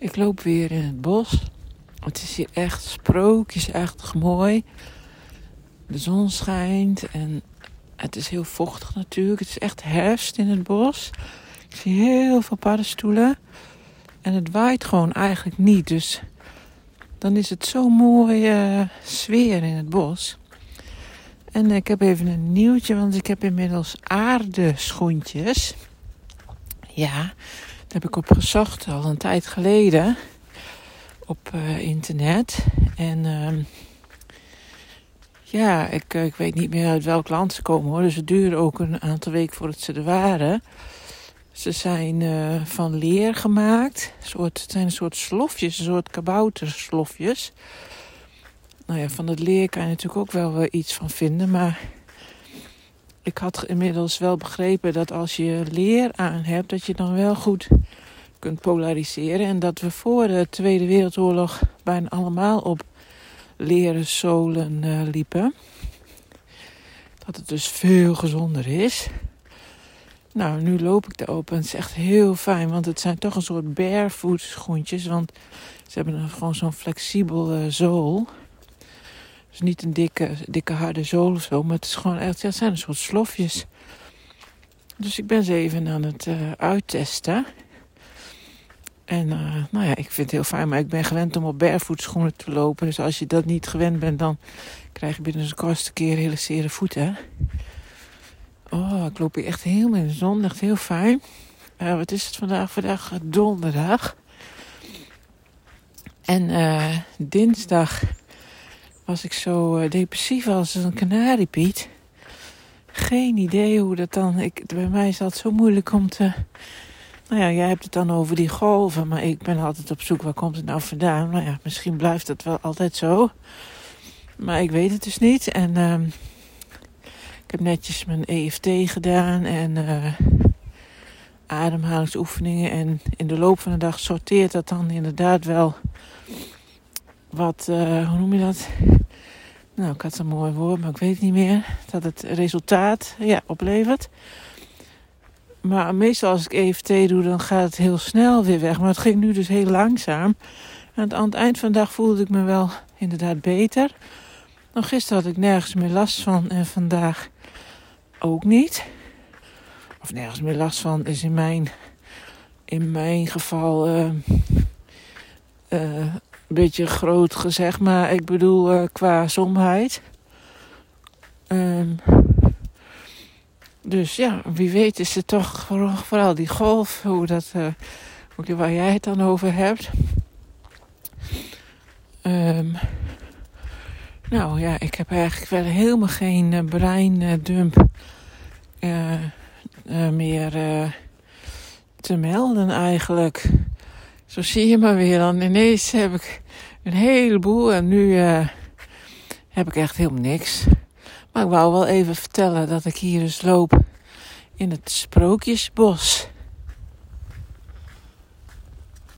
Ik loop weer in het bos. Het is hier echt sprookjesachtig mooi. De zon schijnt en het is heel vochtig natuurlijk. Het is echt herfst in het bos. Ik zie heel veel paddenstoelen. En het waait gewoon eigenlijk niet. Dus dan is het zo'n mooie sfeer in het bos. En ik heb even een nieuwtje, want ik heb inmiddels aardeschoentjes. Ja, heb ik op gezocht al een tijd geleden op uh, internet. En uh, ja, ik, ik weet niet meer uit welk land ze komen hoor. Dus het ook een aantal weken voordat ze er waren. Ze zijn uh, van leer gemaakt. Soort, het zijn een soort slofjes, een soort kabouterslofjes. Nou ja, van het leer kan je natuurlijk ook wel iets van vinden. Maar ik had inmiddels wel begrepen dat als je leer aan hebt, dat je dan wel goed kunt polariseren. En dat we voor de Tweede Wereldoorlog bijna allemaal op leren zolen uh, liepen. Dat het dus veel gezonder is. Nou, nu loop ik erop en het is echt heel fijn, want het zijn toch een soort barefoot schoentjes. Want ze hebben gewoon zo'n flexibel uh, zool. Dus niet een dikke, dikke harde zool of zo, maar het is gewoon echt, ja, het zijn een soort slofjes. Dus ik ben ze even aan het uh, uittesten. En uh, nou ja, ik vind het heel fijn, maar ik ben gewend om op barefoot schoenen te lopen. Dus als je dat niet gewend bent, dan krijg je binnen een kortste keer hele zere voeten. Oh, ik loop hier echt helemaal in de zon, heel fijn. Uh, wat is het vandaag? Vandaag donderdag. En dinsdag was ik zo depressief als een kanariepiet. Geen idee hoe dat dan... Ik, bij mij is dat zo moeilijk om te nou ja, jij hebt het dan over die golven, maar ik ben altijd op zoek waar komt het nou vandaan. Nou ja, misschien blijft dat wel altijd zo. Maar ik weet het dus niet. En uh, ik heb netjes mijn EFT gedaan en uh, ademhalingsoefeningen. En in de loop van de dag sorteert dat dan inderdaad wel wat, uh, hoe noem je dat? Nou, ik had een mooi woord, maar ik weet het niet meer. Dat het resultaat ja, oplevert. Maar meestal als ik EFT doe, dan gaat het heel snel weer weg. Maar het ging nu dus heel langzaam. En aan het eind van de dag voelde ik me wel inderdaad beter. Nog gisteren had ik nergens meer last van en vandaag ook niet. Of nergens meer last van is in mijn, in mijn geval uh, beetje groot gezegd. Maar ik bedoel uh, qua somheid. Um, dus ja, wie weet is het toch vooral die golf, hoe dat, uh, waar jij het dan over hebt. Um, nou ja, ik heb eigenlijk wel helemaal geen uh, breindump meer te melden eigenlijk. Zo zie je maar weer. Dan ineens heb ik een heleboel en nu heb ik echt helemaal niks. Maar ik wou wel even vertellen dat ik hier dus loop in het Sprookjesbos.